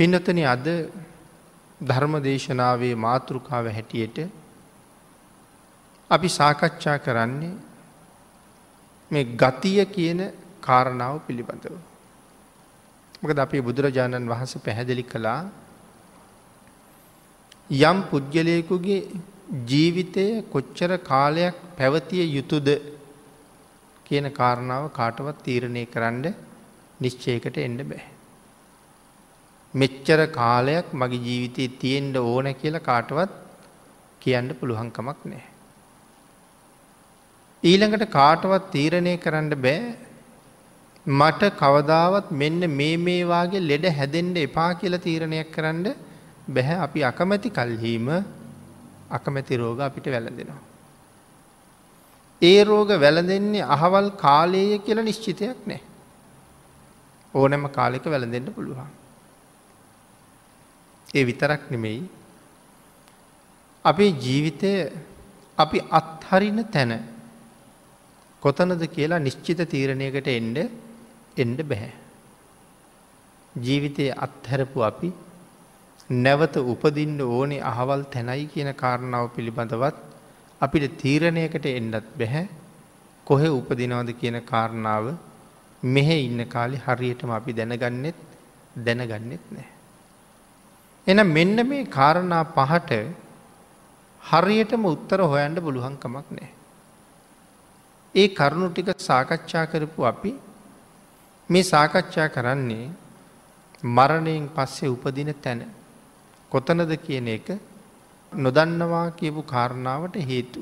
පින්නතන අද ධර්ම දේශනාවේ මාතෘකාව හැටියට අපි සාකච්ඡා කරන්නේ මේ ගතිය කියන කාරණාව පිළිබඳව. මකද අපේ බුදුරජාණන් වහන්ස පැහැදිලි කළා යම් පුද්ගලයකුගේ ජීවිතය කොච්චර කාලයක් පැවතිය යුතුද කියන කාරණාව කාටවත් තීරණය කරන්න නිශ්චයකට එන්න බෑ. මෙච්චර කාලයක් මගේ ජීවිතය තියෙන්ට ඕන කියලා කාටවත් කියන්න පුළුවන්කමක් නෑ. ඊළඟට කාටවත් තීරණය කරන්න බෑ මට කවදාවත් මෙන්න මේ මේවාගේ ලෙඩ හැදෙන්ට එපා කියල තීරණයක් කරන්න බැහැ අපි අකමැති කල්හීම අකමැති රෝග අපිට වැළඳෙනවා. ඒ රෝග වැළඳෙන්නේ අහවල් කාලයේ කියල නිශ්චිතයක් නෑ. ඕනෑම කාලෙක වැළඳෙන්ට පුළුවන්. ඒ විතරක් නෙමෙයි අපේ ජීවිතය අපි අත්හරින තැන කොතනද කියලා නිශ්චිත තීරණයකට එන්ඩ එන්ඩ බැහැ. ජීවිතය අත්හැරපු අපි නැවත උපදින්න ඕනේ අහවල් තැනයි කියන කාරණාව පිළිබඳවත් අපිට තීරණයකට එන්නත් බැහැ කොහෙ උපදිනවද කියන කාරණාව මෙහෙ ඉන්න කාලි හරියටම අපි දැනගන්නෙත් දැනගන්නෙත් නෑ. එන මෙන්න මේ කාරණා පහට හරියටම උත්තර හොයන්ට පුළුවන්කමක් නෑ. ඒ කරුණු ටික සාකච්ඡා කරපු අපි මේ සාකච්ඡා කරන්නේ මරණයෙන් පස්සේ උපදින තැන කොතනද කියන එක නොදන්නවා කියපු කාරණාවට හේතු.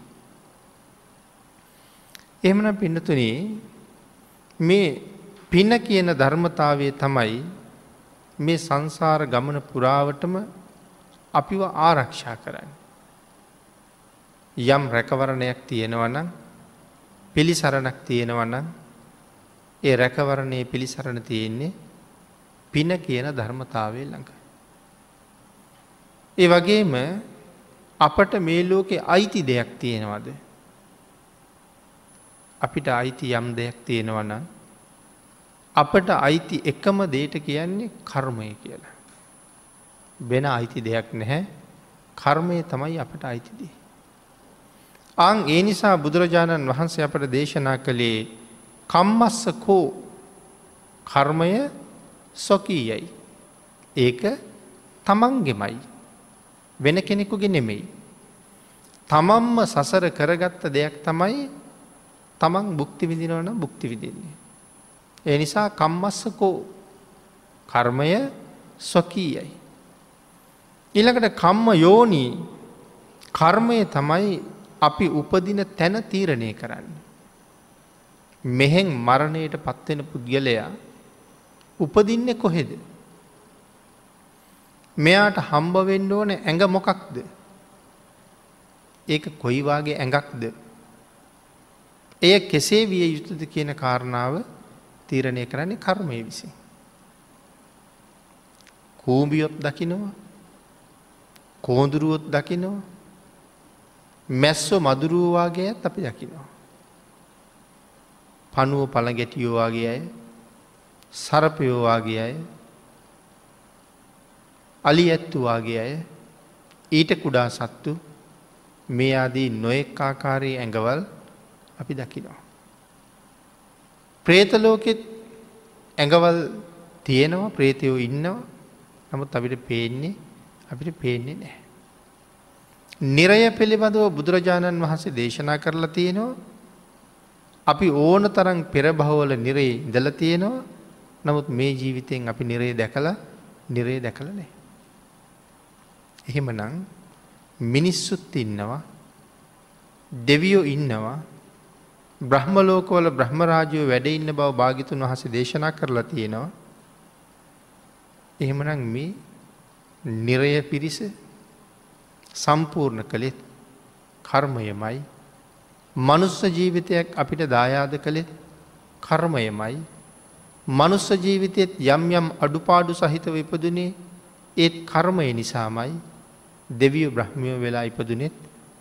එහමන පින්නතුනේ මේ පින කියන ධර්මතාවය තමයි මේ සංසාර ගමන පුරාවටම අපිව ආරක්ෂා කරන්න. යම් රැකවරණයක් තියෙනවනම් පිළිසරණක් තියෙනවනම් ඒ රැකවරණය පිළිසරණ තියෙන්නේ පින කියන ධර්මතාවය ළඟ. ඒ වගේම අපට මේ ලෝකෙ අයිති දෙයක් තියෙනවද. අපිට අයිති යම් දෙයක් තියෙනවන අපට අයිති එකම දේට කියන්නේ කර්මය කියලා. වෙන අයිති දෙයක් නැහැ කර්මය තමයි අපට අයිතිදී. අං ඒ නිසා බුදුරජාණන් වහන්සේ අපට දේශනා කළේ කම්මස්ස කෝ කර්මය සොකී යැයි. ඒක තමන්ගෙමයි. වෙන කෙනෙකුගේ නෙමෙයි. තමන්ම සසර කරගත්ත දෙයක් තමයි තමන් බුක්ති විදිනවන බුක්ති විදින්නේ. ඒ නිසා කම්මස්සකෝ කර්මය ස්වකීයයි. ඊළඟට කම්ම යෝනී කර්මය තමයි අපි උපදින තැන තීරණය කරන්න. මෙහෙන් මරණයට පත්වෙන පුද්ගලයා උපදින්න කොහෙද. මෙයාට හම්බවෙන්න ඕන ඇඟ මොකක්ද. ඒක කොයිවාගේ ඇඟක්ද. එය කෙසේ විය යුතුද කියන කාරණාව තීරණය කරන්නේ කර්මය විසි. කූම්බියොත් දකිනවා කෝඳුරුවොත් දකිනවා මැස්සෝ මදුරුවවාගේත් අපි දකිනවා. පනුව පළ ගැටියෝවාගේ අය සරපයෝවාගේ අය අලි ඇත්තුවාගේ අය ඊට කුඩා සත්තු මේ ආදී නොයෙක් ආකාරයේ ඇඟවල් අපි දකිනවා. ප්‍රේතලෝකෙත් ඇඟවල් තියෙනවා ප්‍රේතයෝ ඉන්නවා නමුත් අපිට පේන්නේ අපිට පේන්නේ නෑ. නිරය පිළිබඳව බුදුරජාණන් වහන්සේ දේශනා කරලා තියෙනවා අපි ඕන තරන් පෙරභවල නිරේ ඉඳල තියෙනවා නමුත් මේ ජීවිතයෙන් අපි නිරේ දැකලා නිරේ දැකල නෑ. එහෙමනං මිනිස්සුත් ඉන්නවා දෙවියෝ ඉන්නවා බ්‍රහ්මලෝකවල බ්‍රහ්මරාජයෝ වැඩ ඉන්න බව භාගිතුන් වහස දේශනා කරලා තියෙනවා. එහෙමනං මේ නිරය පිරිස සම්පූර්ණ කළෙත් කර්මයමයි. මනුස්ස ජීවිතයක් අපිට දායාද කළෙත් කර්මයමයි. මනුස්ස ජීවිතයත් යම් යම් අඩුපාඩු සහිතව ඉපදුනේ ඒත් කර්මය නිසාමයි. දෙවිය බ්‍රහ්මියෝ වෙලා ඉපදුනෙත්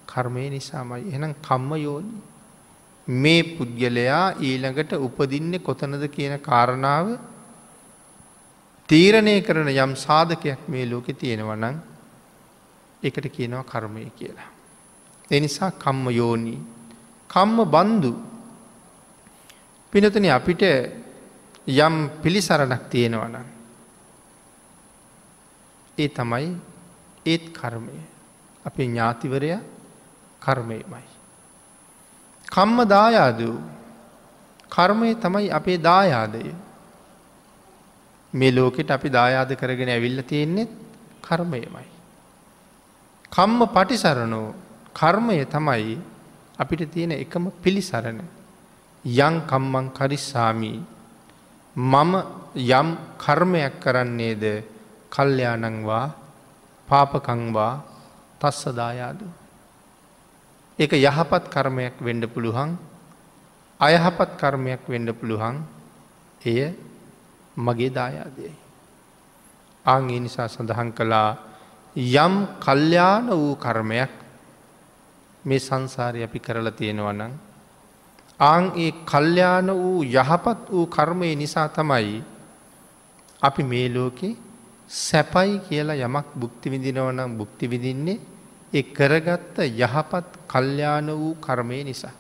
කර්මය නිසාමයි. එනම් කම්ම යෝනි මේ පුද්ගලයා ඊළඟට උපදින්නේ කොතනද කියන කාරණාව තීරණය කරන යම් සාධකයක් මේ ලෝකෙ තියෙනවනං එකට කියනවා කර්මය කියලා. එනිසා කම්ම යෝනී. කම්ම බන්දු පිනතන අපිට යම් පිළිසරණක් තියෙනවනම්. ඒ තමයි ඒත් කර්මය අපේ ඥාතිවරය කර්මයමයි. කම්ම දායාදූ කර්මය තමයි අපේ දායාදය. මේ ලෝකෙට අපි දායාද කරගෙන ඇවිල්ල තියෙන්නේෙත් කර්මයමයි. කම්ම පටිසරණෝ කර්මය තමයි අපිට තියෙන එකම පිළිසරණ යං කම්මං කරිස්සාමී මම යම් කර්මයක් කරන්නේද කල්්‍යයානංවා පාපකංවා තස්සදායාදු. එක යහපත් කර්මයක් වෙන්ඩ පුළුවන් අයහපත් කර්මයක් වෙන්ඩ පුළුවන් එය මගේ දායාදයයි. ආංගේ නිසා සඳහන් කළා යම් කල්්‍යාන වූ කර්මයක් මේ සංසාරය අපි කරලා තියෙනවනං ආං ඒ කල්්‍යාන වූ යහපත් වූ කර්මය නිසා තමයි අපි මේ ලෝකෙ සැපයි කියලා යමක් බුක්ති විදිනවනම් බුක්ති විදින්නේ එ කරගත්ත යහපත් කල්්‍යාන වූ කර්මය නිසා.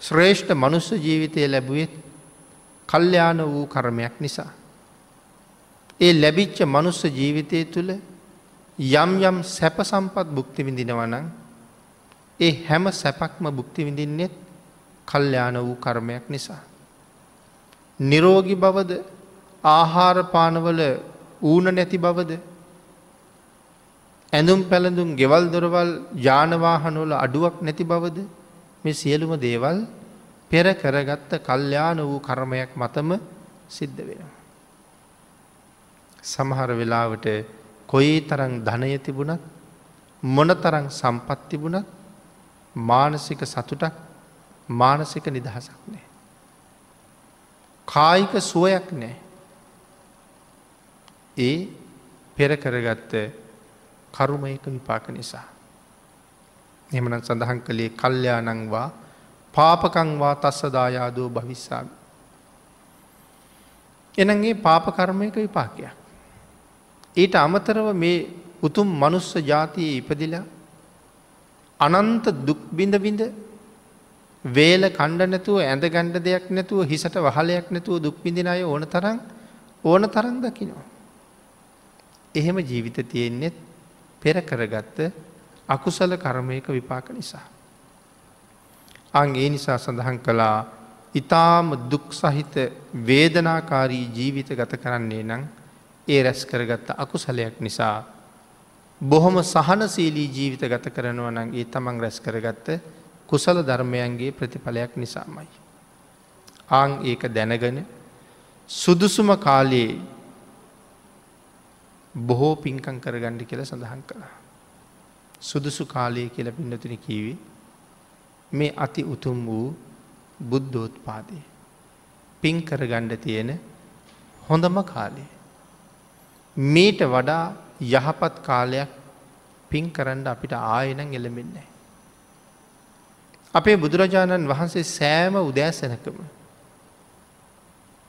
ශ්‍රේෂ්ඨ මනුස්ස ජීවිතය ලැබුවෙත් කල්්‍යාන වූ කර්මයක් නිසා. ඒ ලැබිච්ච මනුස්ස ජීවිතය තුළ යම් යම් සැප සම්පත් බුක්ති විඳිනවනං ඒ හැම සැපක්ම බුක්ති විඳින්නෙත් කල්්‍යාන වූ කර්මයක් නිසා. නිරෝගි බවද ආහාරපානවල ඌන නැති බවද ඇඳුම් පැළඳුම් ගෙවල් දොරවල් ජානවාහනෝල අඩුවක් නැති බවද මේ සියලුම දේවල් පෙර කරගත්ත කල්්‍යාන වූ කර්මයක් මතම සිද්ධ වෙනවා. සමහර වෙලාවට කොයි තරං ධනය තිබුණත් මොන තරං සම්පත් තිබුණත් මානසික සතුටක් මානසික නිදහසක් නෑ. කායික සුවයක් නෑ. ඒ පෙර කරගත්ත කරුමයක විපාක නිසා. එමන සඳහන් කළේ කල්්‍යයානංවා පාපකංවා තස්සදායාදෝ භවිස්සාම. එනගේ පාපකර්මයක විපාකයක්. ඊට අමතරව මේ උතුම් මනුස්ස ජාතියේ ඉපදිලා අනන්ත දුක්බිඳ බිඳ වේල කණ්ඩ නැතුව ඇඳ ගණ්ඩ දෙයක් නැතුව හිසට වහලයක් නැතුව දුක්බිඳින අය ඕන තරම් ඕන තරන් දකිනවා. එහෙම ජීවිත තියෙන්නේෙත් පෙර කරගත්ත අකුසල කර්මයක විපාක නිසා. අං ඒ නිසා සඳහන් කළා ඉතාම දුක් සහිත වේදනාකාරී ජීවිත ගත කරන්නේ නං ඒ රැස් කරගත්ත අකුසලයක් නිසා බොහොම සහනසීලී ජීවිත ගත කරනවා නම් ඒ තමන් රැස් කරගත්ත කුසල ධර්මයන්ගේ ප්‍රතිඵලයක් නිසාමයි. ආං ඒක දැනගන සුදුසුම කාලයේ බොහෝ පින්කං කරගණ්ඩි කියල සඳහන් කළා. සුදුසු කාලය කියල පින්නතුන කීවි මේ අති උතුම් වූ බුද්ධෝත්පාදය. පින් කරගණ්ඩ තියෙන හොඳම කාලේ. මීට වඩා යහපත් කාලයක් පින් කරන්න අපිට ආයනං එළමෙන්නේ. අපේ බුදුරජාණන් වහන්සේ සෑම උදෑසනකම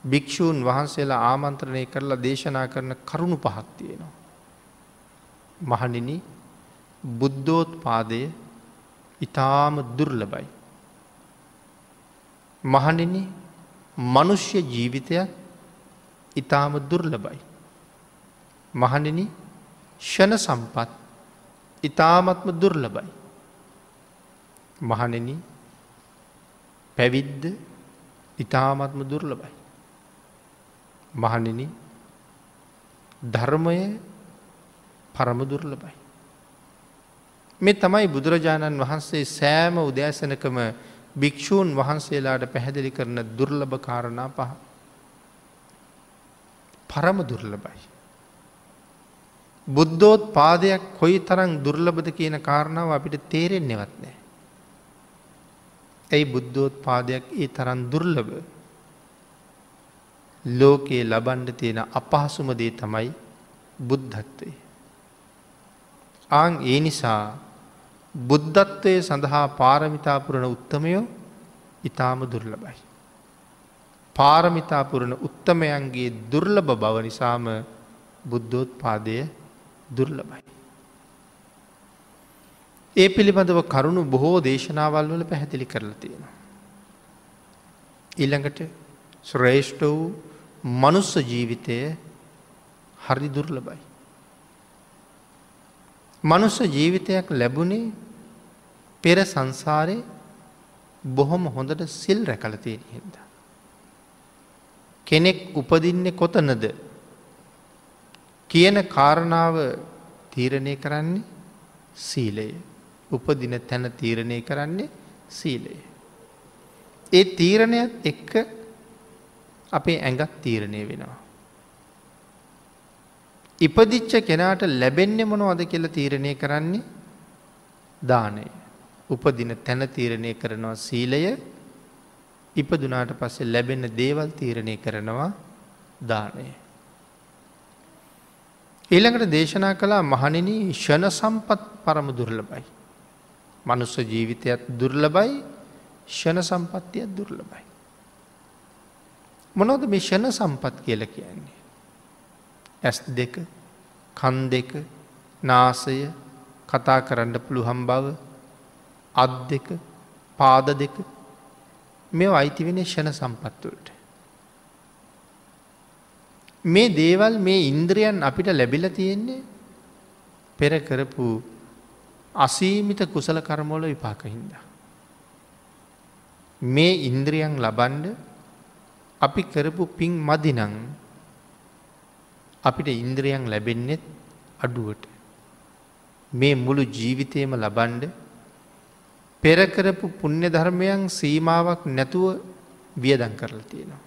භික්‍ෂූන් වහන්සේලා ආමන්ත්‍රණය කරලා දේශනා කරන කරුණු පහක් තියෙනවා. මහනින බුද්ධෝත් පාදය ඉතාම දුර්ලබයි. මහනින මනුෂ්‍ය ජීවිතයක් ඉතාම දුර්ලබයි. මහනින ෂණ සම්පත් ඉතාමත්ම දුර්ලබයි. මහනෙන පැවිද්ද ඉතාමත්ම දුර්ලබයි. මහනෙන ධර්මය පරම දුර්ලබයි. මේ තමයි බුදුරජාණන් වහන්සේ සෑම උදෑසනකම භික්‍ෂූන් වහන්සේලාට පැහැදිලි කරන දුර්ලභ කාරණා පහ. පරම දුර්ලබයි. බුද්ධෝත් පාදයක් කොයි තරං දුර්ලබද කියන කාරණාව අපිට තේරෙන්නෙවත් නෑ. ඇයි බුද්ධෝත් පාදයක් ඒ තරන් දුර්ලබ ලෝකයේ ලබන්ඩ තියෙන අපහසුමදේ තමයි බුද්ධත්වය. ආං ඒ නිසා බුද්ධත්වය සඳහා පාරමිතාපුරණ උත්තමයෝ ඉතාම දුර්ලබයි. පාරමිතාපුරණ උත්තමයන්ගේ දුර්ලභ බව නිසාම බුද්ධෝත් පාදය දුර්ලබයි. ඒ පිළිබඳව කරුණු බොහෝ දේශනාවල් වල පැහැදිලි කරලා තියෙන. ඊළඟට ශ්‍රේෂ්ඨ වූ මනුස්ස ජීවිතය හරි දුර්ලබයි. මනුස්ස ජීවිතයක් ලැබුණේ පෙර සංසාරය බොහොම හොඳට සිල් රැකල තියෙන හිද. කෙනෙක් උපදින්නේ කොතනද කියන කාරණාව තීරණය කරන්නේ සීලය. උපදින තැන තීරණය කරන්නේ සීලය. ඒ තීරණයත් එක්ක අපේ ඇඟත් තීරණය වෙනවා. ඉපදිච්ච කෙනාට ලැබෙන්නේ මොනවද කියල තීරණය කරන්නේ දානය. උපදින තැන තීරණය කරනවා සීලය ඉපදුනාට පස්සේ ලැබෙන දේවල් තීරණය කරනවා දානය. ඊළඟට දේශනා කළා මහනින ෂණ සම්පත් පරම දුර්ලබයි. මනුස්ස ජීවිතයත් දුර්ලබයි ෂණ සම්පත්තියත් දුර්ලබයි. මොනොද මේ ෂණ සම්පත් කියල කියන්නේ. ඇස් දෙක කන් දෙක නාසය කතා කරන්න පුළුහම් බව අත් දෙක පාද දෙක මෙ අයිතිවෙන ෂණ සම්පත්තුවට. මේ දේවල් මේ ඉන්ද්‍රියන් අපිට ලැබිල තියෙන්නේ පෙර කරපු අසීමිත කුසල කරමෝල විපාකහින්ද. මේ ඉන්ද්‍රියන් ලබන්ඩ අපි කරපු පින් මදිනං අපිට ඉන්ද්‍රියන් ලැබෙන්නෙත් අඩුවට. මේ මුළු ජීවිතයම ලබන්ඩ පෙරකරපු පුුණ්‍ය ධර්මයන් සීමාවක් නැතුව වියදන් කරලා තියෙනවා.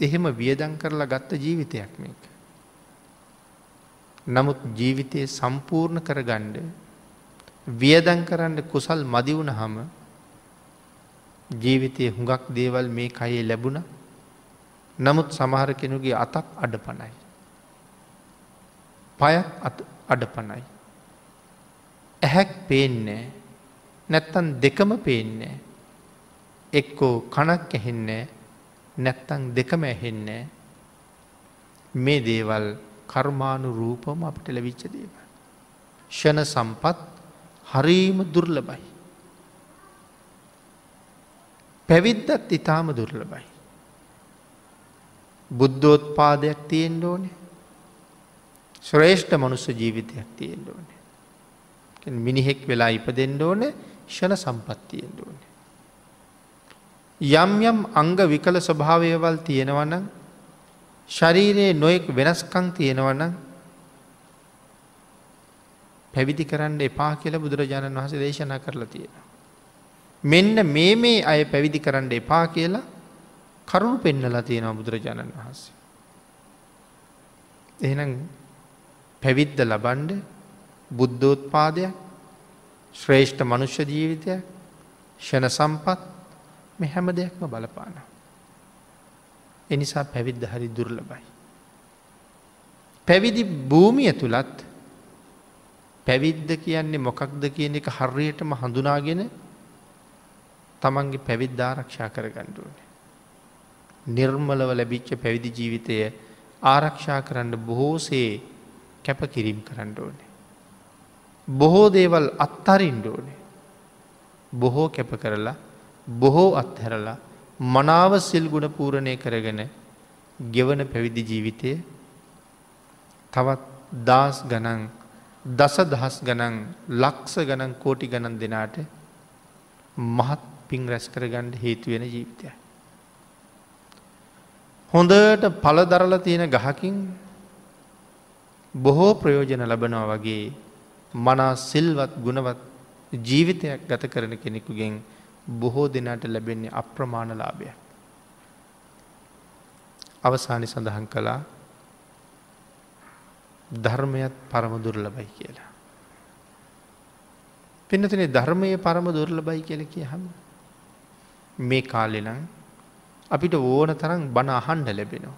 එහෙම වියදන් කරලා ගත්ත ජීවිතයක් මේක. නමුත් ජීවිතය සම්පූර්ණ කරගණ්ඩ වියදන් කරන්න කුසල් මදිවුණ හම ජීවිතය හුඟක් දේවල් මේ කයේ ලැබුණ නමුත් සමහර කෙනුගේ අතක් අඩ පනයි. පයත් අඩ පනයි. ඇහැක් පේන්නේ නැත්තන් දෙකම පේන්නේ. එක්කෝ කනක් ඇහෙන්නේ නැත්තං දෙකම ඇහෙන්නේ මේ දේවල් කර්මාණු රූපම අපට ලැවිච්ච දේව. ෂණ සම්පත් හරීම දුර්ලබයි. පැවිද්දත් ඉතාම දුර්ලබයි. බුද්ධෝත්පාදයක් තියෙන් ඕනේ ශ්‍රේෂ්ඨ මනුස්ස ජීවිතයක් තියෙන් ඕනේ. මිනිහෙක් වෙලා ඉප දෙන්න ඕන ෂණ සම්පත්තියෙන් ඕනේ. යම් යම් අංග විකල ස්වභාවයවල් තියෙනවනම් ශරීරයේ නොයෙක් වෙනස්කං තියෙනවනම් පැවිදි කරන්න එපා කියල බුදුරජාණන් වහස දේශනා කරලා තියෙන. මෙන්න මේ මේ අය පැවිදි කරන්න එපා කියලා කරුණු පෙන්නලා තියෙනවා බුදුරජාණන් වහන්සේ. එහනම් පැවිද්ද ලබන්ඩ බුද්ධෝත්පාදයක් ශ්‍රේෂ්ඨ මනුෂ්‍ය ජීවිතයක් ෂණ සම්පත් මෙ හැම දෙයක්ම බලපාන. එනිසා පැවිද්ද හරි දුර්ලබයි. පැවිදි භූමිය තුළත් පැවිද්ද කියන්නේ මොකක්ද කියන එක හර්රියටම හඳුනාගෙන තමන්ගේ පැවිද් ආරක්ෂා කර ගණ්ඩුවන. නිර්මලව ලැබිච්ච පැවිදි ජීවිතය ආරක්ෂා කරන්න බොහෝසේ කැප කිරීම් කරන්න ඕනේ. බොහෝ දේවල් අත්තරින්ඩ ඕනේ. බොහෝ කැප කරලා බොහෝ අත්හැරලා මනාව සිල් ගුණ පූරණය කරගෙන ගෙවන පැවිදි ජීවිතය තවත් දස් ගනන් දස දහස් ගනන් ලක්ස ගනන් කෝටි ගණන් දෙනාට මහත් පින් රැස් කරගණ්ඩ හේතුවෙන ජීවිතය. හොඳට පලදරල තියෙන ගහකින් බොහෝ ප්‍රයෝජන ලබනවා වගේ මනා සිල්වත් ගුණවත් ජීවිතයක් ගත කරන කෙනෙකුගෙන් බොහෝ දෙනාට ලැබෙන්නේ අප්‍රමාණලාභය. අවසානි සඳහන් කළා ධර්මයත් පරම දුර්ලබයි කියලා. පිනතිනේ ධර්මය පරම දුර්ලබයි කියල කිය හම. මේ කාලෙනම් අපිට ඕන තරම් බණ අහන්ඩ ලැබෙනවා.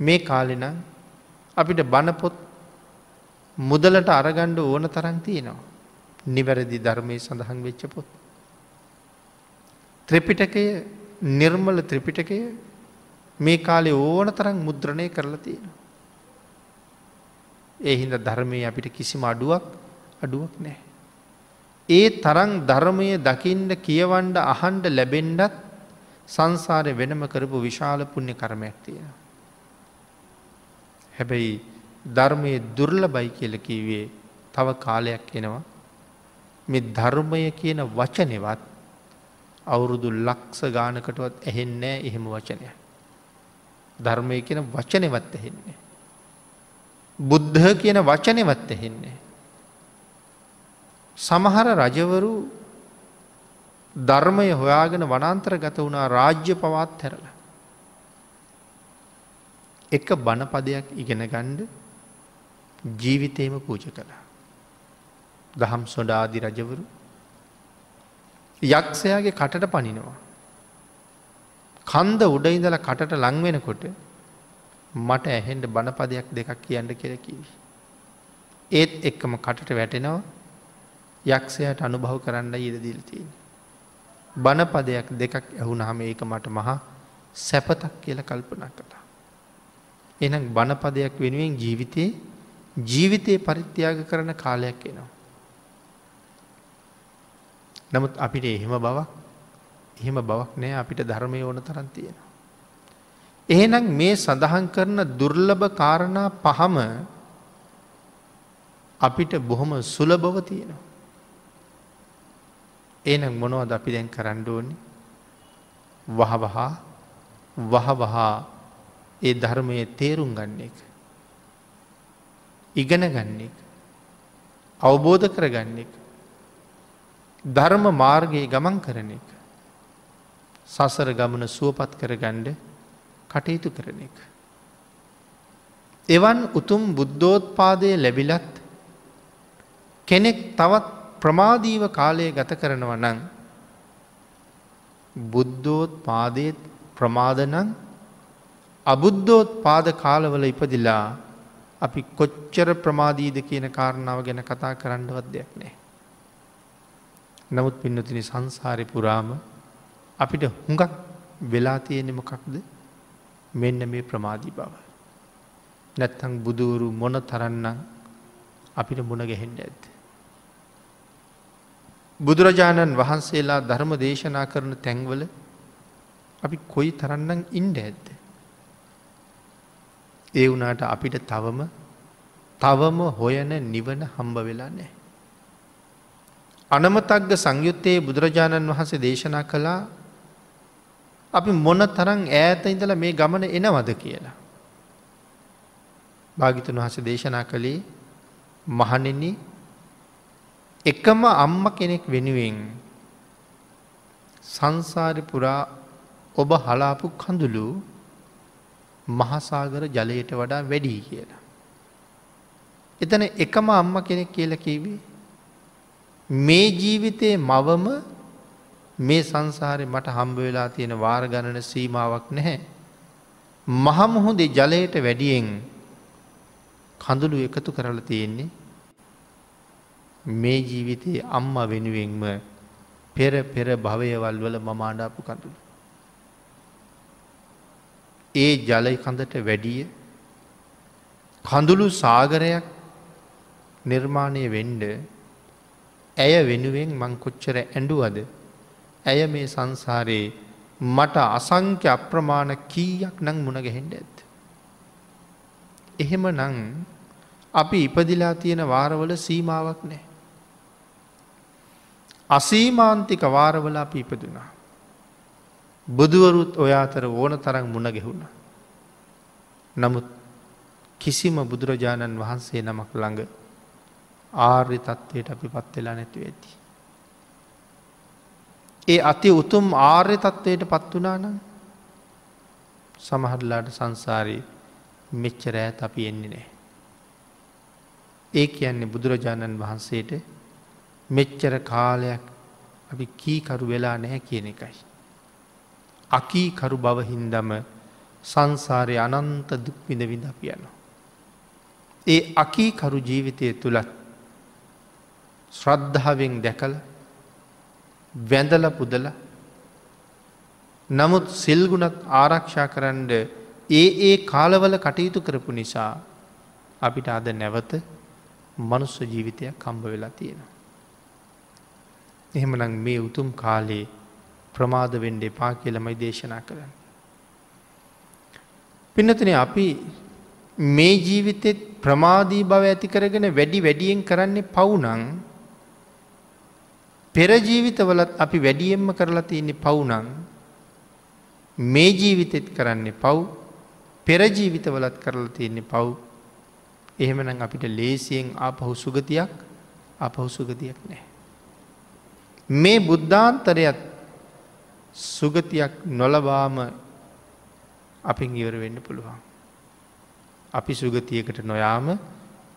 මේ කාලෙනම් අපිට බණපොත් මුදලට අරගණ්ඩ ඕන තරන් තියෙනවා. නිවැරදි ධර්මය සඳහන් වෙච්ච පොත්. ත්‍රපිටකය නිර්මල ත්‍රිපිටකය මේ කාලේ ඕන තරම් මුද්‍රණය කරලා තියෙන. ඒ හින්ද ධර්මය අපිට කිසිම අඩුවක් අඩුවක් නෑ. ඒ තරං ධර්මය දකිින්ට කියවන්ඩ අහන්ඩ ලැබෙන්ඩත් සංසාරය වෙනම කරපු විශාල පුුණ්‍ය කරමයක් තියෙන. හැබැයි ධර්මය දුර්ල බයි කියල කීවේ තව කාලයක් එනවා මෙ ධර්මය කියන වචනෙවත් අවුරුදු ලක්ස ගානකටවත් ඇහෙන්නෑ එහෙම වචනය. ධර්මය කියන වචනෙවත් ඇහෙන්නේ. බුද්ධ කියන වචනෙවත් ඇහෙන්නේ. සමහර රජවරු ධර්මය හොයාගෙන වනන්තර ගත වුණා රාජ්‍ය පවත් හැරල. එක බණපදයක් ඉගෙන ගණ්ඩ ජීවිතේම පූජ කළා. දහම් සොඩාදි රජවරු යක්ෂයාගේ කටට පනිනවා. කන්ද උඩයිඳල කටට ලංවෙනකොට මට ඇහෙන්ට බණපදයක් දෙකක් කියන්න කෙරකිවි. ඒත් එක්කම කටට වැටෙනවා යක්ෂයට අනුභව කරන්න ඉරදිල්තිීන්. බණපදයක් දෙකක් ඇහුනහම ඒක මට මහා සැපතක් කියල කල්පනා කළා. එනම් බණපදයක් වෙනුවෙන් ජීවිතයේ ජීවිතය පරිත්‍යාග කරන කාලයක් එනවා. නමුත් අපිට එහෙම බවක් එහෙම බවක් නෑ අපිට ධර්මය ඕන තරන් තියෙන. එහෙනම් මේ සඳහන් කරන දුර්ලභ කාරණා පහම අපිට බොහොම සුලබව තියෙනවා. ඒනම් මොනවද අපි දැන් කරන්න ඕනි වහවහා වහවහා ඒ ධර්මය තේරුම් ගන්න එක. ඉගෙන ගන්න එක. අවබෝධ කරගන්න එක. ධර්ම මාර්ගයේ ගමන් කරන එක. සසර ගමන සුවපත් කරගණ්ඩ කටයුතු කරන එක. එවන් උතුම් බුද්ධෝත්පාදය ලැබිලත් කෙනෙක් තවත් ප්‍රමාදීව කාලය ගත කරනව නං බුද්ධෝත් පාදයත් ප්‍රමාදනං අබුද්ධෝත් පාද කාලවල ඉපදිලා අපි කොච්චර ප්‍රමාදීද කියන කාරණාව ගැන කතා කරන්නවත් දෙයක් නෑ. නමුත් පින්නතින සංසාරය පුරාම අපිට හුඟක් වෙලා තියෙනෙමකක්ද මෙන්න මේ ප්‍රමාදී බව. නැත්තං බුදුවරු මොන තරන්නම් අපිට මුණ ගැහෙන්ඩ ඇත්ත. බුදුරජාණන් වහන්සේලා ධර්ම දේශනා කරන තැන්වල අපි කොයි තරන්නම් ඉන්ඩ ඇත්ද. ඒ වනාට අපිට තවම තවම හොයන නිවන හම්බ වෙලා නෑ. අනමතක්ග සංයුත්තයේ බුදුරජාණන් වහන්සේ දේශනා කළා අපි මොන තරං ඈත ඉඳල මේ ගමන එනවද කියලා. භාගිතුන් වහස දේශනා කළේ මහනෙන එකම අම්ම කෙනෙක් වෙනුවෙන් සංසාරි පුරා ඔබ හලාපු කඳුළු මහසාගර ජලයට වඩා වැඩී කියලා. එතන එකම අම්ම කෙනෙක් කියල කිවේ මේ ජීවිතයේ මවම මේ සංසාරය මට හම්බ වෙලා තියෙන වාර ගණන සීමාවක් නැහැ. මහමුහොදේ ජලයට වැඩියෙන් කඳුළු එකතු කරල තියෙන්නේ මේ ජීවිතයේ අම්ම වෙනුවෙන්ම පෙර පෙර භවයවල් වල මම අඩාපු කඳුළු. ඒ ජලය කඳට වැඩිය කඳුළු සාගරයක් නිර්මාණය වෙන්ඩ ඇය වෙනුවෙන් මං කොච්චර ඇඩුවද ඇය මේ සංසාරයේ මට අසංක්‍ය අප්‍රමාණ කීයක් නං මුණ ගැහෙන්ඩ ඇත්. එහෙම නං අපි ඉපදිලා තියෙන වාරවල සීමාවක් නෑ. අසීමාන්තික වාරවල අපි ඉපදුනා. බුදුවරුත් ඔය අතර ඕන තරම් මුණ ගැහුණ. නමුත් කිසිම බුදුරජාණන් වහන්සේ නමක් ළඟ ආර්ය තත්ත්වයට අපි පත්වෙලා නැතිව ඇති. ඒ අති උතුම් ආර්ය තත්ත්වයට පත් වනා නම් සමහරලාට සංසාරී මෙච්චර ඇත් අපි එන්නේ නෑ. ඒ කියන්නේ බුදුරජාණන් වහන්සේට මෙච්චර කාලයක් අපි කීකරු වෙලා නැහැ කියන එකයි. අකීකරු බවහින්දම සංසාරය අනන්ත දුක්විඳ විඳ අපියනවා. ඒ අකීකරු ජීවිතය තුළත් ශ්‍රද්ධාවෙන් දැකල වැඳල පුදල නමුත් සිල්ගුණත් ආරක්ෂා කරන්න ඒ ඒ කාලවල කටයුතු කරපු නිසා අපිට අද නැවත මනුස්ස ජීවිතයක් කම්බ වෙලා තියෙනවා. එහෙමනම් මේ උතුම් කාලේ ප්‍රමාද වෙන්ඩ එපා කියලමයි දේශනා කරන්න. පිනතන අපි මේ ජීවිතෙත් ප්‍රමාදී බව ඇති කරගෙන වැඩි වැඩියෙන් කරන්නේ පවුනං පෙරජීවිතවලත් අපි වැඩියෙන්ම කරලා තියන්නේ පවුනං මේ ජීවිතෙත් කරන්නේ පව් පෙරජීවිතවලත් කරලා තියන්නේ පව් එහෙමනම් අපිට ලේසියෙන් ආපහු සුගතියක් අපහු සුගතියක් නෑ. මේ බුද්ධාන්තරයත් සුගතියක් නොලබාම අපින් ඉවර වෙන්න පුළුවන්. අපි සුගතියකට නොයාම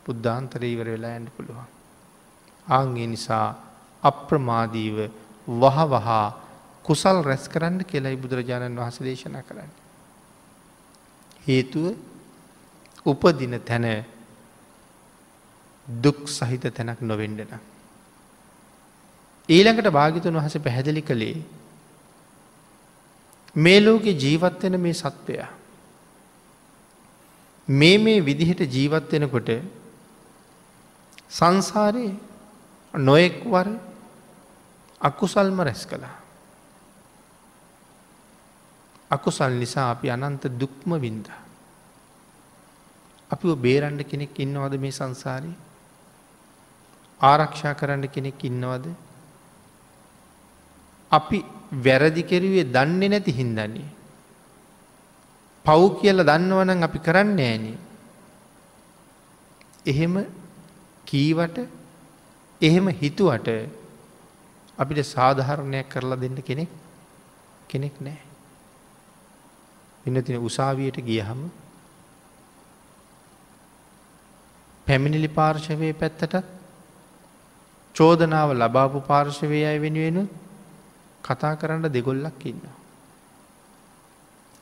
බුද්ධාන්තර ඉවර වෙලා ඇන්න පුළුවන්. ආංගේ නිසා අප්‍රමාදීව වහ වහා කුසල් රැස් කරන්න කෙලයි බුදුරජාණන් වහස දේශනා කරන්න. හේතුව උපදින තැන දුක් සහිත තැනක් නොවෙන්ඩන. ඊළඟට භාගිතුන් වහස පැහැදිලි කළේ මේ ලෝකෙ ජීවත්වෙන මේ සත්වයා. මේ මේ විදිහට ජීවත්වෙනකොට සංසාරයේ නොයෙක් වර අකුසල්ම රැස් කළා. අකුසල් නිසා අපි අනන්ත දුක්ම වින්ද. අපි බේරන්ඩ කෙනෙක් ඉන්නවද මේ සංසාරී ආරක්ෂා කරන්න කෙනෙක් ඉන්නවද අපි වැරදි කෙරුවේ දන්නේ නැති හින්දන්නේ. පව් කියල දන්නවනම් අපි කරන්න ෑනේ. එහෙම කීවට එහෙම හිතුවට අපිට සාධහරණයක් කරලා දෙන්න කෙනෙක් කෙනෙක් නෑ. එන්න තින උසාවියට ගියහම පැමිණිලි පාර්ශවය පැත්තටත් චෝදනාව ලබාපු පාර්ශවය අය වෙනුවෙනුත් කතා කරන්න දෙගොල්ලක් ඉන්න.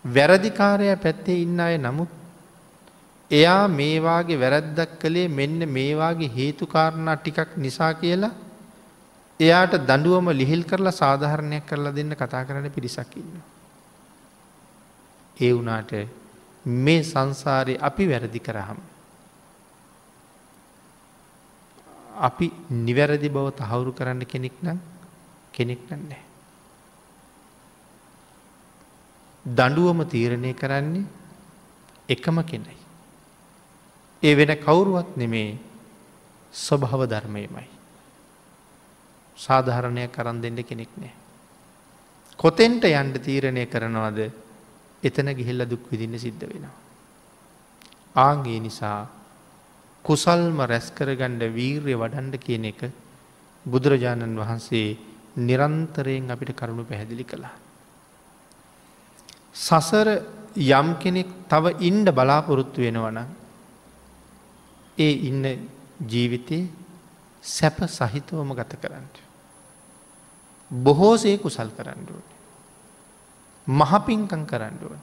වැරදිකාරය පැත්තේ ඉන්න අය නමුත් එයා මේවාගේ වැරැද්දක් කළේ මෙන්න මේවාගේ හේතුකාරණා ටිකක් නිසා කියලා එයාට දඩුවම ලිහිල් කරලා සාධහරණයක් කරලා දෙන්න කතා කරන පිරිසක් ඉන්න. ඒ වනාට මේ සංසාරය අපි වැරදි කරහම්. අපි නිවැරදි බව තහවුරු කරන්න කෙනෙක් නම් කෙනෙක් නන්නේ. දඩුවම තීරණය කරන්නේ එකම කෙනයි. ඒ වෙන කවුරුවත් නෙමේ ස්වභාව ධර්මයමයි. සාධහරණයක් කරන් දෙන්න කෙනෙක් නෑ. කොතෙන්ට යන්ඩ තීරණය කරනවාද එතන ගිහිල්ල දුක් විදින්න සිද්ධ වෙනවා. ආන්ගේ නිසා කුසල්ම රැස්කරගණ්ඩ වීර්ය වඩන්ඩ කියන එක බුදුරජාණන් වහන්සේ නිරන්තරයෙන් අපිට කරුණු පැහැදිලි කළා. සසර යම් කෙනෙක් තව ඉන්ඩ බලාපොරොත්තු වෙනවන ඒ ඉන්න ජීවිතයේ සැප සහිතවම ගත කරන්න. බොහෝසේ කුසල් කරන්න ඕන. මහපින්කං කරන්න ඕන.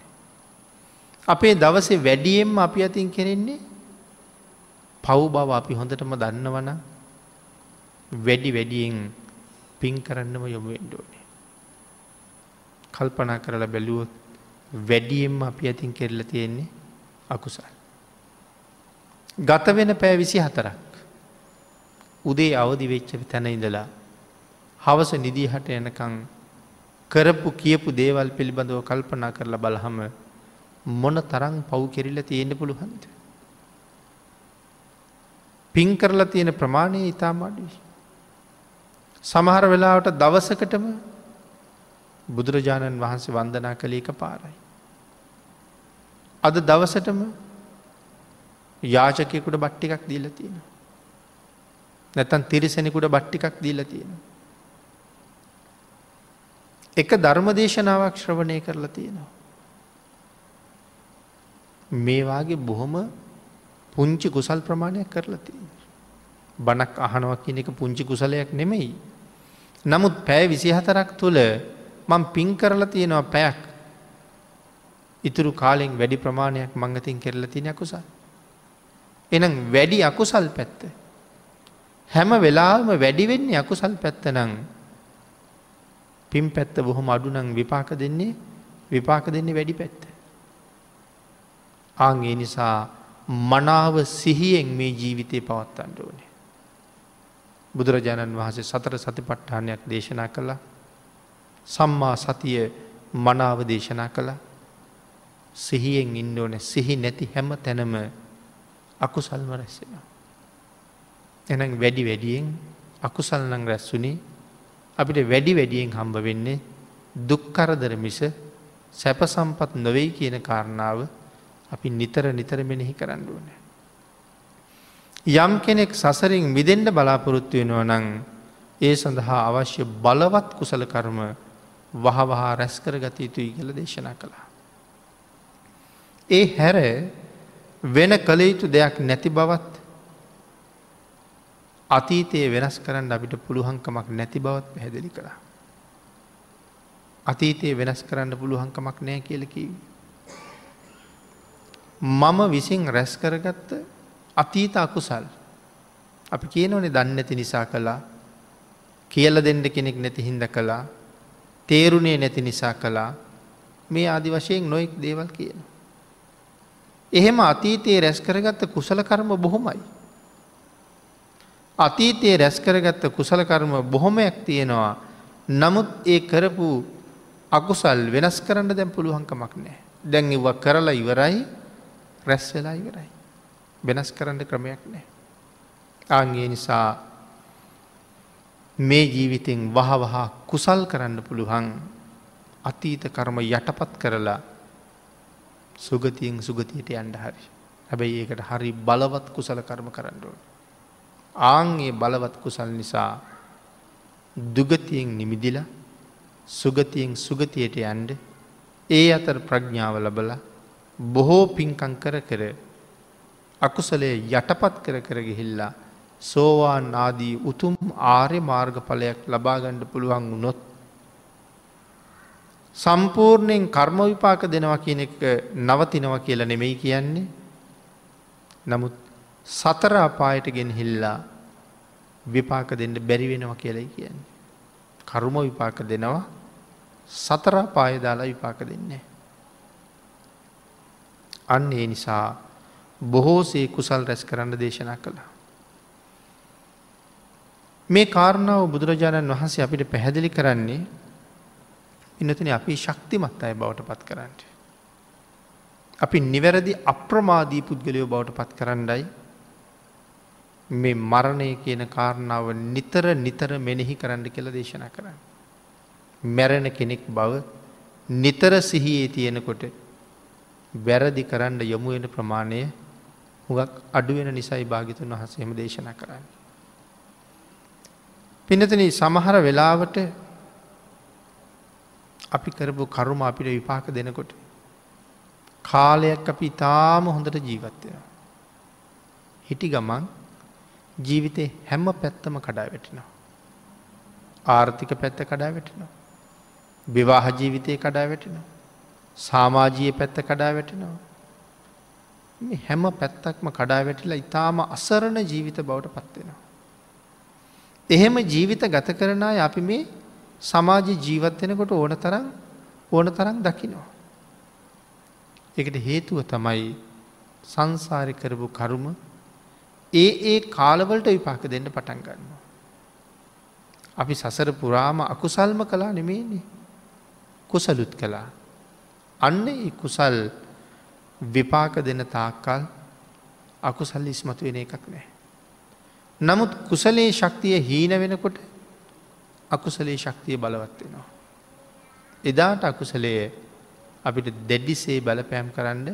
අපේ දවසේ වැඩියෙන්ම අපි අතින් කෙරෙන්නේ පව් බව අපි හොඳටම දන්නවන වැඩි වැඩියෙන් පින් කරන්නම යොමු වෙන්ඩෝනේ. කල්පනා කරලා බැලුවොත් වැඩියෙන්ම අපි ඇතින් කෙරල තියෙන්නේ අකුසල්. ගත වෙන පෑ විසි හතරක්. උදේ අවදි වෙච්ච තැන ඉඳලා හවස නිදිහට එනකං කරපු කියපු දේවල් පිළිබඳව කල්පනා කරලා බලහම මොන තරං පව් කෙරිල්ල තියෙන්න්න පුළුහන්ද. පින් කරලා තියෙන ප්‍රමාණය ඉතාම අඩුයි. සමහර වෙලාවට දවසකටම බුදුරජාණන් වහන්සේ වන්දනා කළ එක පාරයි. අද දවසටම යාචකයකුට බට්ටිකක් දීල තියෙන. නැතන් තිරිසෙනෙකුට බට්ටිකක් දීල තියෙන. එක ධර්මදේශනාවක් ශ්‍රවණය කරලා තියෙනවා. මේවාගේ බොහොම පුංචි කුසල් ප්‍රමාණයක් කරලා තියෙන. බණක් අහනවක් කියන එක පුංචි කුසලයක් නෙමෙයි. නමුත් පෑ විසිහතරක් තුළ මං පින් කරලා තියෙනවා පැයක් ඉතුරු කාලෙෙන් වැඩි ප්‍රමාණයක් මංගතින් කෙරල තින අකුසල්. එනම් වැඩි අකුසල් පැත්ත. හැම වෙලාම වැඩිවෙන්නේ අකුසල් පැත්ත නං පින් පැත්ත බොහොම අඩුනං විපාක දෙන්නේ විපාක දෙන්නේ වැඩි පැත්ත. ආගේ නිසා මනාව සිහියෙන් මේ ජීවිතය පවත්තන්න ඕනේ. බුදුරජාණන් වහන්සේ සතර සති පට්ඨානයක් දේශනා කළා සම්මා සතිය මනාව දේශනා කළා සිහියෙන් ඉන්න ඕන සිහි නැති හැම තැනම අකුසල්ම රැස්සෙන. එනම් වැඩි වැඩියෙන් අකුසල්නං රැස්සුනේ අපිට වැඩි වැඩියෙන් හම්බ වෙන්නේ දුක්කරදර මිස සැප සම්පත් නොවෙයි කියන කාරණාව අපි නිතර නිතර මෙනෙහි කරන්න ඕන. යම් කෙනෙක් සසරින් මිදෙන්ට බලාපොරොත්තු වෙනවා නං ඒ සඳහා අවශ්‍ය බලවත් කුසල කර්ම වහවහා රැස්කර ගත යුතුයි කළ දේශනා කළා. ඒ හැර වෙන කළ යුතු දෙයක් නැති බවත් අතීතයේ වෙනස් කරන්න අපිට පුළුවන්කමක් නැති බවත් පැහැදිලි කළා. අතීතයේ වෙනස් කරන්න පුළුවන්කමක් නෑ කියලකිවී. මම විසින් රැස් කරගත්ත අතීත අකුසල්. අපි කියනවනේ දන්න ඇති නිසා කළා කියල දෙන්න කෙනෙක් නැති හින්ද කළා තේරුණේ නැති නිසා කළා මේ ආදි වශයෙන් නොයෙක් දේවල් කියන. එහෙම අතීතයේ රැස් කරගත්ත කුසල කර්ම බොහොමයි. අතීතයේ රැස් කරගත්ත කුසල කර්ම බොහොමයක් තියෙනවා නමුත් ඒ කරපු අකුසල් වෙනස් කරන්න දැම් පුළුවන්කමක් නෑ දැන් ඉව කරලා ඉවරයි රැස් වෙලා ඉවරයි. වෙනස් කරන්න ක්‍රමයක් නෑ. ආන්ගේ නිසා මේ ජීවිතෙන් වහවහා කුසල් කරන්න පුළුවන් අතීත කර්ම යටපත් කරලා සුගතියෙන් සුගතියට යන්ඩ හරි. හැබැයි ඒකට හරි බලවත් කුසල කර්ම කරන්නඩුවන්. ආංගේ බලවත් කුසල් නිසා දුගතියෙන් නිමිදිල සුගතියෙන් සුගතියට යන්ඩ ඒ අතර ප්‍රඥාව ලබලා බොහෝ පින්කං කර කර අකුසලේ යටපත් කර කර ගිහිල්ලා සෝවාන් ආදී උතුම් ආර්ය මාර්ගඵලයක් ලබාගණ්ඩ පුළුවන් වුණොත්. සම්පූර්ණයෙන් කර්ම විපාක දෙනවා කියන එක නවතිනව කියලා නෙමෙයි කියන්නේ නමුත් සතර අපායට ගෙන හිල්ලා විපාක දෙන්න බැරි වෙනවා කියලයි කියන්නේ. කරුම විපාක දෙනවා සතර පාය දාලා විපාක දෙන්නේ. අන්න ඒ නිසා බොහෝසේ කුසල් රැස් කරන්න දේශනා කළා. මේ කාරණාව බුදුරජාණන් වහන්සේ අපිට පැහැදිලි කරන්නේ ඉන්නතන අපි ශක්තිමත් අය බවට පත් කරන්නට. අපි නිවැරදි අප්‍රමාදී පුද්ගලයෝ බවට පත් කරන්නයි මේ මරණය කියන කාරණාව නිතර නිතර මෙනෙහි කරන්න කියල දේශනා කරන්න. මැරණ කෙනෙක් බව නිතර සිහියේ තියෙනකොට වැරදි කරන්න යොමුවෙන ප්‍රමාණය හුගක් අඩුවෙන නිසයි භාගිතුන් වහසේම දේශනා කරන්න. පිනතන සමහර වෙලාවට අපි කරපු කරුම අපිට විපාක දෙනකොට කාලයක් අපි ඉතාම හොඳට ජීවත්වය. හිටි ගමන් ජීවිතය හැම්ම පැත්තම කඩා වැටෙනවා. ආර්ථික පැත්ත කඩා වැටෙනවා. විවාහ ජීවිතය කඩා වැටෙනවා. සාමාජීය පැත්ත කඩා වැටෙනවා. හැම පැත්තක්ම කඩා වැටිලා ඉතාම අසරණ ජීවිත බවට පත්වෙනවා. එහෙම ජීවිත ගත කරන අය අපි මේ සමාජ ජීවත්වෙනකොට ඕන තරම් ඕන තරම් දකිනවා. එකට හේතුව තමයි සංසාරි කරපු කරුම ඒ ඒ කාලවලට විපාක දෙන්න පටන් ගන්නවා. අපි සසර පුරාම අකුසල්ම කලා නෙමේන්නේ කුසලුත් කලා අන්න ඒ කුසල් විපාක දෙන තාක්කල් අකුසල් ඉස්මතු වෙන එකක් නෑ. නමුත් කුසලේ ශක්තිය හීන වෙනකොට අකුසලේ ශක්තිය බලවත් වෙනවා. එදාට අකුසලය අපිට දෙඩ්ඩිසේ බලපෑම් කරන්න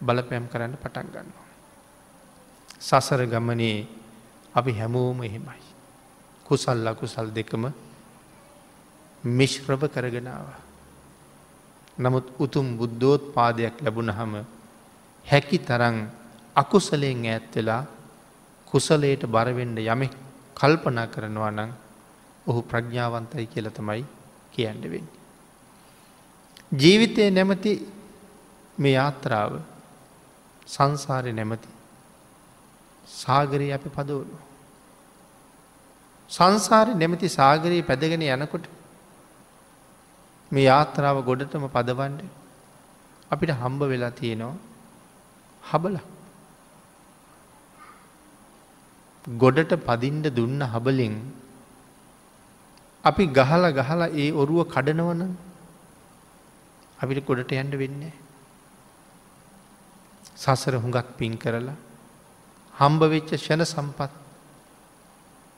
බලපෑම් කරන්න පටන් ගන්නවා. සසර ගමනේ අපි හැමෝම එහෙමයි. කුසල් අකුසල් දෙකම මිශ්‍රභ කරගෙනවා. නමුත් උතුම් බුද්ධෝත් පාදයක් ලැබුණ හම හැකි තරං අකුසලයෙන් ඈත් වෙලා කුසලයට බරවෙන්ඩ යමෙක් කල්පනා කරනවා නං ඔහු ප්‍රඥාවන්තයි කියල තමයි කියන්නවෙන්න. ජීවිතය නැමති මේ යාත්‍රාව සංසාරය නැමති සාගරයේ අපි පදවනු. සංසාරය නැමති සාගරයේ පැදගෙන යනකොට මේ යාත්‍රාව ගොඩටම පදවන්ඩ අපිට හම්බ වෙලා තියෙනවා හබල ගොඩට පදින්ඩ දුන්න හබලින් අපි ගහල ගහලා ඒ ඔරුව කඩනවන අපිට ගොඩට යන්ඩ වෙන්නේ. සසර හුඟක් පින් කරලා හම්බ වෙච්ච ෂණ සම්පත්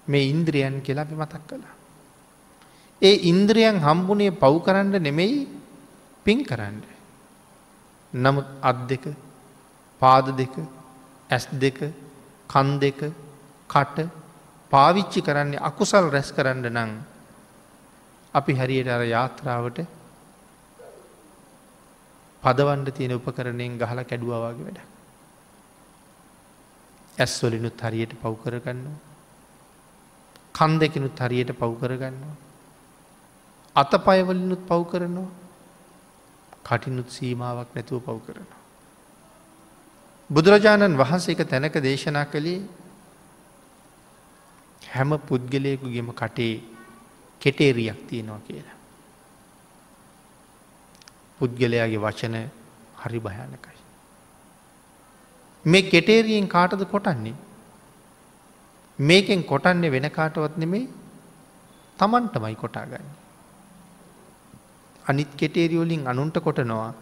මේ ඉන්ද්‍රියන් කියලා අපි මතක් කළා. ඒ ඉන්ද්‍රියන් හම්බුනේ පව් කරන්න නෙමෙයි පින් කරන්න. නමුත් අත් දෙක පාද දෙක ඇස් දෙක කන් දෙක කට පාවිච්චි කරන්නේ අකුසල් රැස් කරන්න නං අපි හරියට අර යාත්‍රාවට පදවන්ඩ තියෙන උපකරණයෙන් ගහලා කැඩුවවාගේ වැඩ. ඇස්වලිනුත් හරියට පව් කරගන්නවා. කන් දෙකනුත් හරියට පව් කරගන්නවා. අත පයවලිනුත් පව් කරනවා කටිනුත් සීමාවක් නැතුව පව් කරනවා. බුදුරජාණන් වහන්සේ එක තැනක දේශනා කළේ හැම පුද්ගලයකුගේම කටේ කෙටේරියක් තියෙනවා කියලා. පුද්ගලයාගේ වචන හරි භයානකයි. මේ කෙටේරියෙන් කාටද කොටන්නේ. මේකෙන් කොටන්නේ වෙන කාටවත් නෙමේ තමන්ටමයි කොටාගන්න. අනිත් කෙටේරියෝලින් අනුන්ට කොටනවා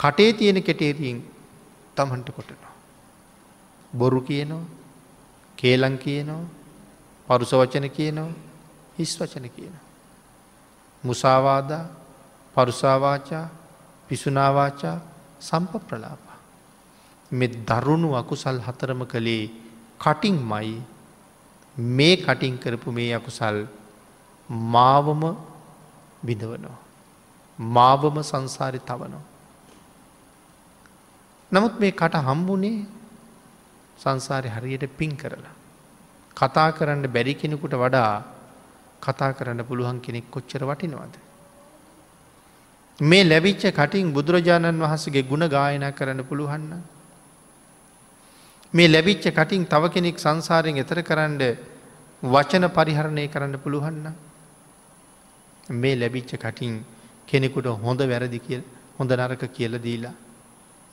කටේ තියෙන කෙටේරියෙන් තමන්ට කොටනවා. බොරු කියනවා කේලං කියනවා පරුස වචන කියනවා හිස් වචන කියනවා. මුසාවාදා පරුසාවාචා පිසුනාවාචා සම්ප ප්‍රලාපා. මෙ දරුණු අකුසල් හතරම කළේ කටින් මයි මේ කටින් කරපු මේ අකුසල් මාවම විඳවනවා. මාවම සංසාරි තවනවා. නමුත් මේ කට හම්බුනේ සංසාරය හරියට පින් කරලා. කතා කරන්න බැරි කෙනෙකුට වඩා කතා කරන්න පුළුවන් කෙනෙක් කොච්චර වටිනවාද. මේ ලැබිච්ච කටින් බුදුරජාණන් වහන්සගේ ගුණ ගායන කරන්න පුළුවන්න. මේ ලැබිච්ච කටින් තව කෙනෙක් සංසාරයෙන් එතර කරන්න වචන පරිහරණය කරන්න පුළුවන්න. මේ ලැබිච්ච කටින් කෙනෙකුට හොඳ වැරදි කියල් හොඳ නරක කියල දීලා.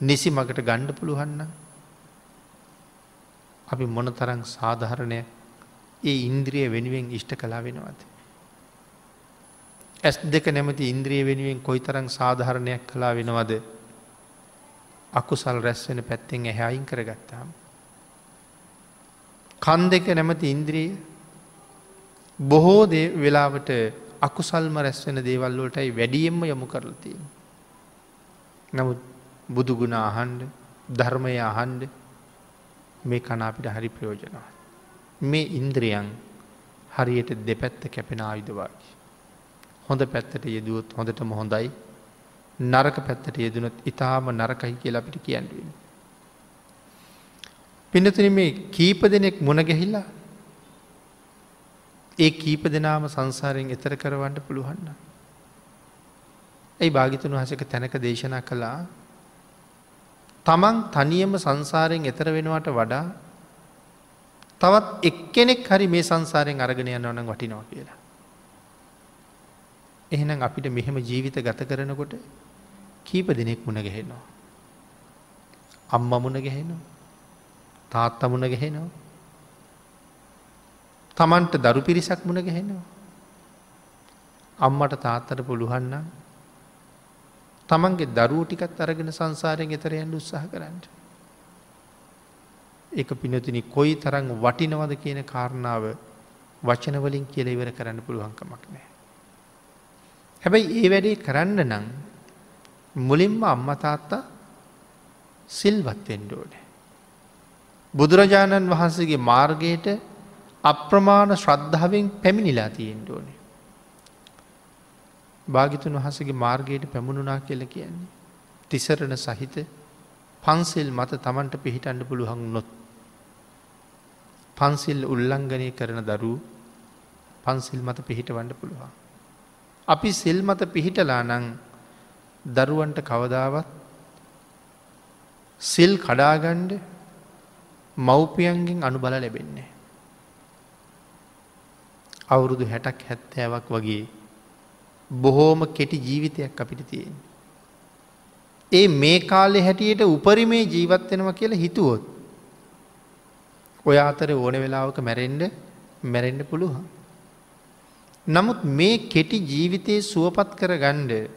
නිසි මගට ගණ්ඩ පුළුවන්න. අපි මොන තරං සාධහරණය ඒ ඉන්ද්‍රිය වෙනුවෙන් ඉෂ්ට කලා වෙනවාද. ඇස් දෙක නැමති ඉන්ද්‍රිය වෙනුවෙන් කොයි තරං සාධහරණයක් කලා වෙනවද අකුසල් රැස් වෙන පැත්තෙන් ඇහැයින් කරගත්තාම. කන් දෙක නැමති ඉන්ද්‍රිය බොහෝ වෙලාවට අකුසල්ම රැස්වෙන දේවල්වලටයි වැඩියෙන්ම යොමු කරලතින්. නමුත් බුදුගුණ අහන්ඩ ධර්මය අහන්ඩ මේ කනාපිට හරි ප්‍රයෝජනවත්. මේ ඉන්ද්‍රියන් හරියට දෙපැත්ත කැපෙන ආයුධවාකි. හොඳ පැත්තට යෙදුවත් හොඳටම හොඳයි නරක පැත්තට යෙදනොත් ඉතාම නරකයි කියලා අපිට කියන්නුවෙන. පිනතුන මේ කීප දෙනෙක් මුණගැහිල්ලා ඒ කීප දෙනාම සංසාරයෙන් එතර කරවන්නට පුළුවන්න. ඇයි භාගිතුන් වහසක තැනක දේශනා කළා තමන් තනියම සංසාරයෙන් එතර වෙනවට වඩා තවත් එක්කෙනෙක් හරි මේ සංසාරයෙන් අරගෙන යන්න ඕන වටිනවා කියලා. එහෙනම් අපිට මෙහෙම ජීවිත ගත කරනකොට කීප දෙනෙක් මුණ ගැහෙනවා. අම්ම මුණ ගැහෙනවා. තාත්ත මුණ ගැහෙනවා. තමන්ට දරු පිරිසක් මුණ ගැහෙනවා. අම්මට තාත්තට පුළුවන්නම් තමන්ගේ දරුව ටිකත් අරගෙන සංසාරයෙන් එතරයන්ට උත්සාහ කරන්න. එක පිනතිනි කොයි තරං වටිනවද කියන කාරණාව වචනවලින් කියල ඉවර කරන්න පුළුවන්කමක් නෑ. හැබැයි ඒ වැඩේ කරන්න නං මුලින්ම අම්මතාත්තා සිල්වත් වෙන්ඩෝඩ. බුදුරජාණන් වහන්සේගේ මාර්ගයට අප්‍රමාණ ශ්‍රද්ධාවෙන් පැමිණිලා තියෙන්ට ඕනේ. භාගිතුන් වහසගේ මාර්ගයට පැමුණුනා කියල කියන්නේ. තිසරණ සහිත පන්සිල් මත තමන්ට පිහිටන්ඩ පුළුවන් නොත්. පන්සිල් උල්ලංඝනය කරන දරු පන්සිල් මත පිහිට වඩ පුළුවන්. අපි සිල් මත පිහිටලා නං දරුවන්ට කවදාවත් සිල් කඩාගණ්ඩ මව්පියන්ගෙන් අනුබල ලැබෙන්නේ. අවුරුදු හැටක් හැත්තෑවක් වගේ බොහෝම කෙටි ජීවිතයක් අපිට තියෙන. ඒ මේ කාලෙ හැටියට උපරිමේ ජීවත්වෙනවා කියලා හිතුවොත්. ඔය අතර ඕන වෙලාවක මැරෙන්ඩ මැරෙන්ඩ පුළුවන්. නමුත් මේ කෙටි ජීවිතයේ සුවපත් කර ගණ්ඩ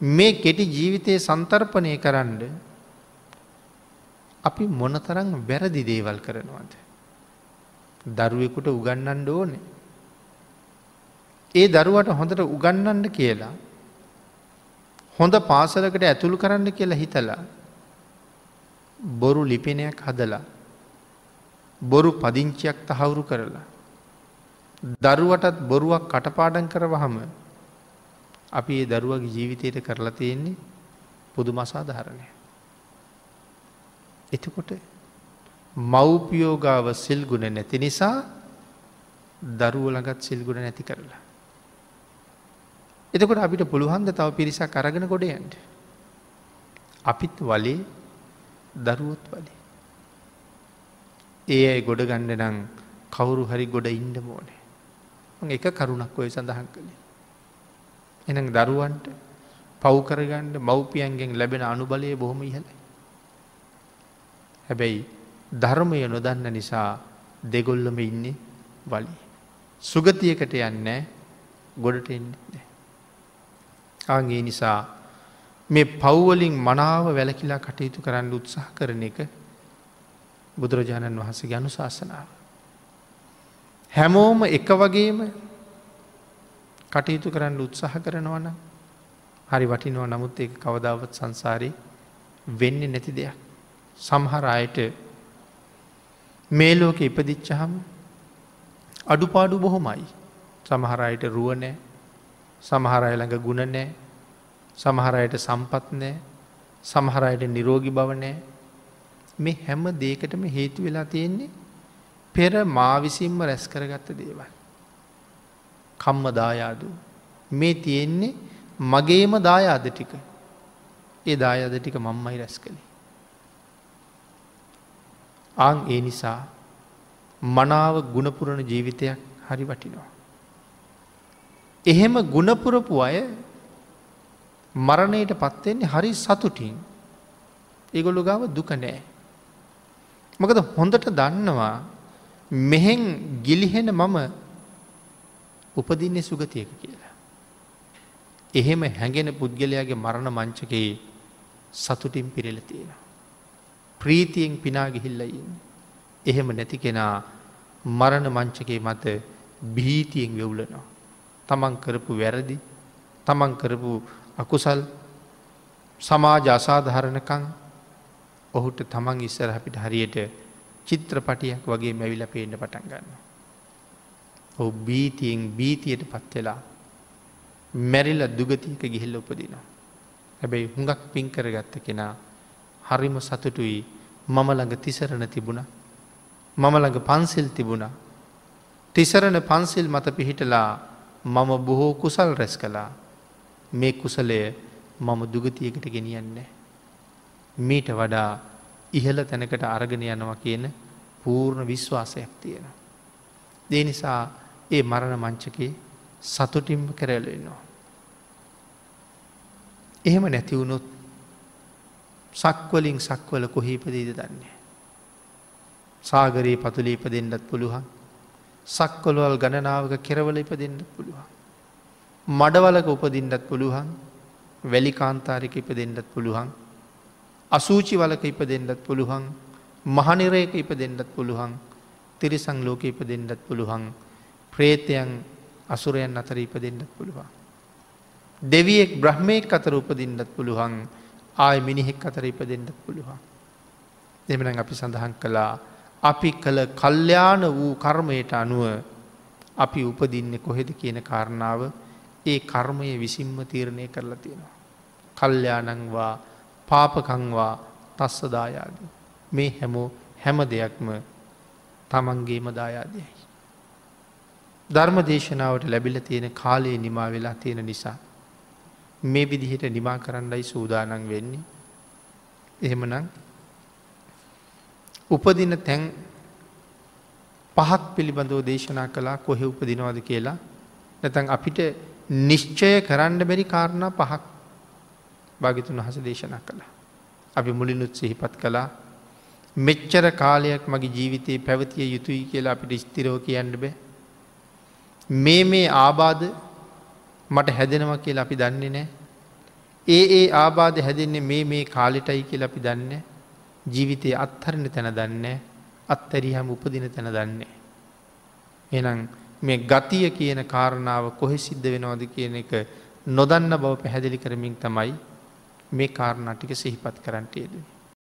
මේ කෙටි ජීවිතය සන්තර්පනය කරන්න අපි මොනතරං වැරදි දේවල් කරනවාද. දරුවෙකුට උගන්නන්ඩ ඕනේ. ඒ දරුවට හොඳට උගන්නන්න කියලා. හොඳ පාසලකට ඇතුළු කරන්න කියලා හිතලා. බොරු ලිපෙනයක් හදලා. බොරු පදිංචියක් තහවුරු කරලා. දරුවටත් බොරුවක් කටපාඩන් කරවහම අපි ඒ දරුවගේ ජීවිතයට කරලා තියෙන්නේ පුදු මසාධහරණය. එතකොට මව්පියෝගාව සිල්ගුණ නැති නිසා දරුවලගත් සිල්ගුණ නැති කරලා. එතකොට අපිට පුළුවන්ද තව පිරිසක් අරගෙන ගොඩයන්ට. අපිත් වලේ දරුවොත් වලේ. ඒ අයි ගොඩ ගණ්ඩ නං කවුරු හරි ගොඩ ඉන්ඩ මෝනේ. එක කරුණක් ඔය සඳහන් කළේ. එන දරුවන්ට පව්කරගණ්ඩ මව්පියන්ගෙන් ලැබෙන අනුබලය බොහොම ඉහලයි. හැබැයි ධර්මය නොදන්න නිසා දෙගොල්ලම ඉන්නේ වලි. සුගතියකට යන්න ගොඩට එන්නේ. ආගේ නිසා මේ පව්වලින් මනාව වැලකිලා කටයුතු කරන්න උත්සාහ කරන එක බුදුරජාණන් වහන්සේ ගැනු ශාසනාව. හැමෝම එක වගේම කටයුතු කරන්න උත්සාහ කරනවන හරි වටිනව නමුත් ඒ කවදාවත් සංසාරී වෙන්න නැති දෙයක්. සමහර අයට මේ ලෝක ඉපදිච්චහම අඩුපාඩු බොහොමයි. සමහරයට රුවනෑ සමහරය ළඟ ගුණ නෑ සමහරයට සම්පත් නෑ සමහරයට නිරෝගි බව නෑ මේ හැම දේකටම හේතු වෙලා තියෙන්නේ පෙර මා විසින්ම රැස් කරගත්ත දේවල්. කම්ම දායාදු. මේ තියෙන්නේ මගේම දායාද ටික. ඒ දායාද ටික මංමයි රැස් කළේ. ආං ඒ නිසා මනාව ගුණපුරණ ජීවිතයක් හරි වටිනවා. එහෙම ගුණපුරපු අය මරණයට පත්වෙන්නේ හරි සතුටින්. ඒගොල්ලු ගාව දුක නෑ. මකද හොඳට දන්නවා මෙහෙන් ගිලිහෙන මම උපදින්නේ සුගතියක කියලා. එහෙම හැඟෙන පුද්ගලයාගේ මරණ මංචකයේ සතුටින් පිරෙල තියෙන. ප්‍රීතියෙන් පිනාගිහිල්ලයින්න. එහෙම නැති කෙනා මරණ මංචකේ මත බීතියෙන් වෙවුලනවා. තමන් කරපු වැරදි තමන් කරපු අකුසල් සමාජ අසාධහරණකං ඔහුට තමන් ඉස්සර අපිට හරියට චිත්‍රපටියක් වගේ මැවිල පේන්න පටන් ගන්නවා. ඔහු බීතියෙන් බීතියට පත්වෙලා මැරිල දුගතියක ගිහිල්ල උපදිනවා. හැබැයි හුඟක් පින් කරගත්ත කෙනා හරිම සතුටුයි මම ළඟ තිසරණ තිබුණ මම ළඟ පන්සිල් තිබුණ තිසරණ පන්සිල් මත පිහිටලා මම බොහෝ කුසල් රැස් කළා මේ කුසලය මම දුගතියකට ගෙනියන්නේ. මීට වඩා ඉහල තැනකට අරගෙන යනවා කියන පූර්ණ විශ්වාසයක් තියෙන. දේ නිසා ඒ මරණ මංචකේ සතුටින්ම කරලෙනවා. එහෙම නැතිවුණොත් සක්වලින් සක්වල කොහහිපදීද දන්නේ. සාගරයේ පතුලීප දෙන්නත් පුළුවන් සක්කොළවල් ගණනාවක කෙරවල ඉප දෙන්නත් පුළුවන්. මඩවලක උපදින්නත් පුළුවන් වැලි කාන්තාරික ඉප දෙන්නත් පුළුවන්. අසූචි වලක ඉප දෙන්නත් පුළුවන් මහනිරයක ඉප දෙන්නත් පුළුවන් තිරිසං ලෝක ඉප දෙන්නත් පුළුවන් ප්‍රේතයන් අසුරයන් අතර ඉප දෙන්නත් පුළුවන්. දෙවියෙක් බ්‍රහ්මයෙක් අතර උපදින්නත් පුළුවන් ආය මිනිහෙක් අතර ඉප දෙන්නත් පුළුවන්. දෙමන අපි සඳහන් කළා අපි කළ කල්්‍යාන වූ කර්මයට අනුව අපි උපදින්න කොහෙද කියන කාරණාව ඒ කර්මය විසින්ම තීරණය කරලා තියෙනවා. කල්්‍යානංවා පාපකංවා තස්ස දායාද. මේ හැමෝ හැම දෙයක්ම තමන්ගේම දායාදයයි. ධර්ම දේශනාවට ලැබිල තියෙන කාලයේ නිමා වෙලා තියෙන නිසා. මේ විදිහට නිමා කරන්නයි සූදානන් වෙන්නේ. එහෙමනම් උපදින තැන් පහක් පිළිබඳව දේශනා කලා කොහෙ උපදිනවාද කියලා නැතන් අපිට නිශ්චය කරන්න බැරි කාරණා පහක් භාගිතුන් වහස දේශනා කළා. අපි මුලිනුත් සිහිපත් කළා මෙච්චර කාලයක් මගේ ජීවිතයේ පැවතිය යුතුයි කියලා අපිට ස්තිරෝ කියන්න බෑ. මේ මේ ආබාධ මට හැදෙනවා කියලා අපි දන්නේ නෑ. ඒ ඒ ආබාධ හැදෙන්නේ මේ මේ කාලිටයි කියල අපි දන්න ජීවිතය අත්හරණ තැන දන්නේ අත්තැරිහම උපදින තැන දන්නේ. එනම් මේ ගතිය කියන කාරණාව කොහෙ සිද්ධ වෙනවාද කියන එක නොදන්න බව පැහැදිලි කරමින් තමයි මේ කාරණාටික සිහිපත් කරන්නට යෙදේ.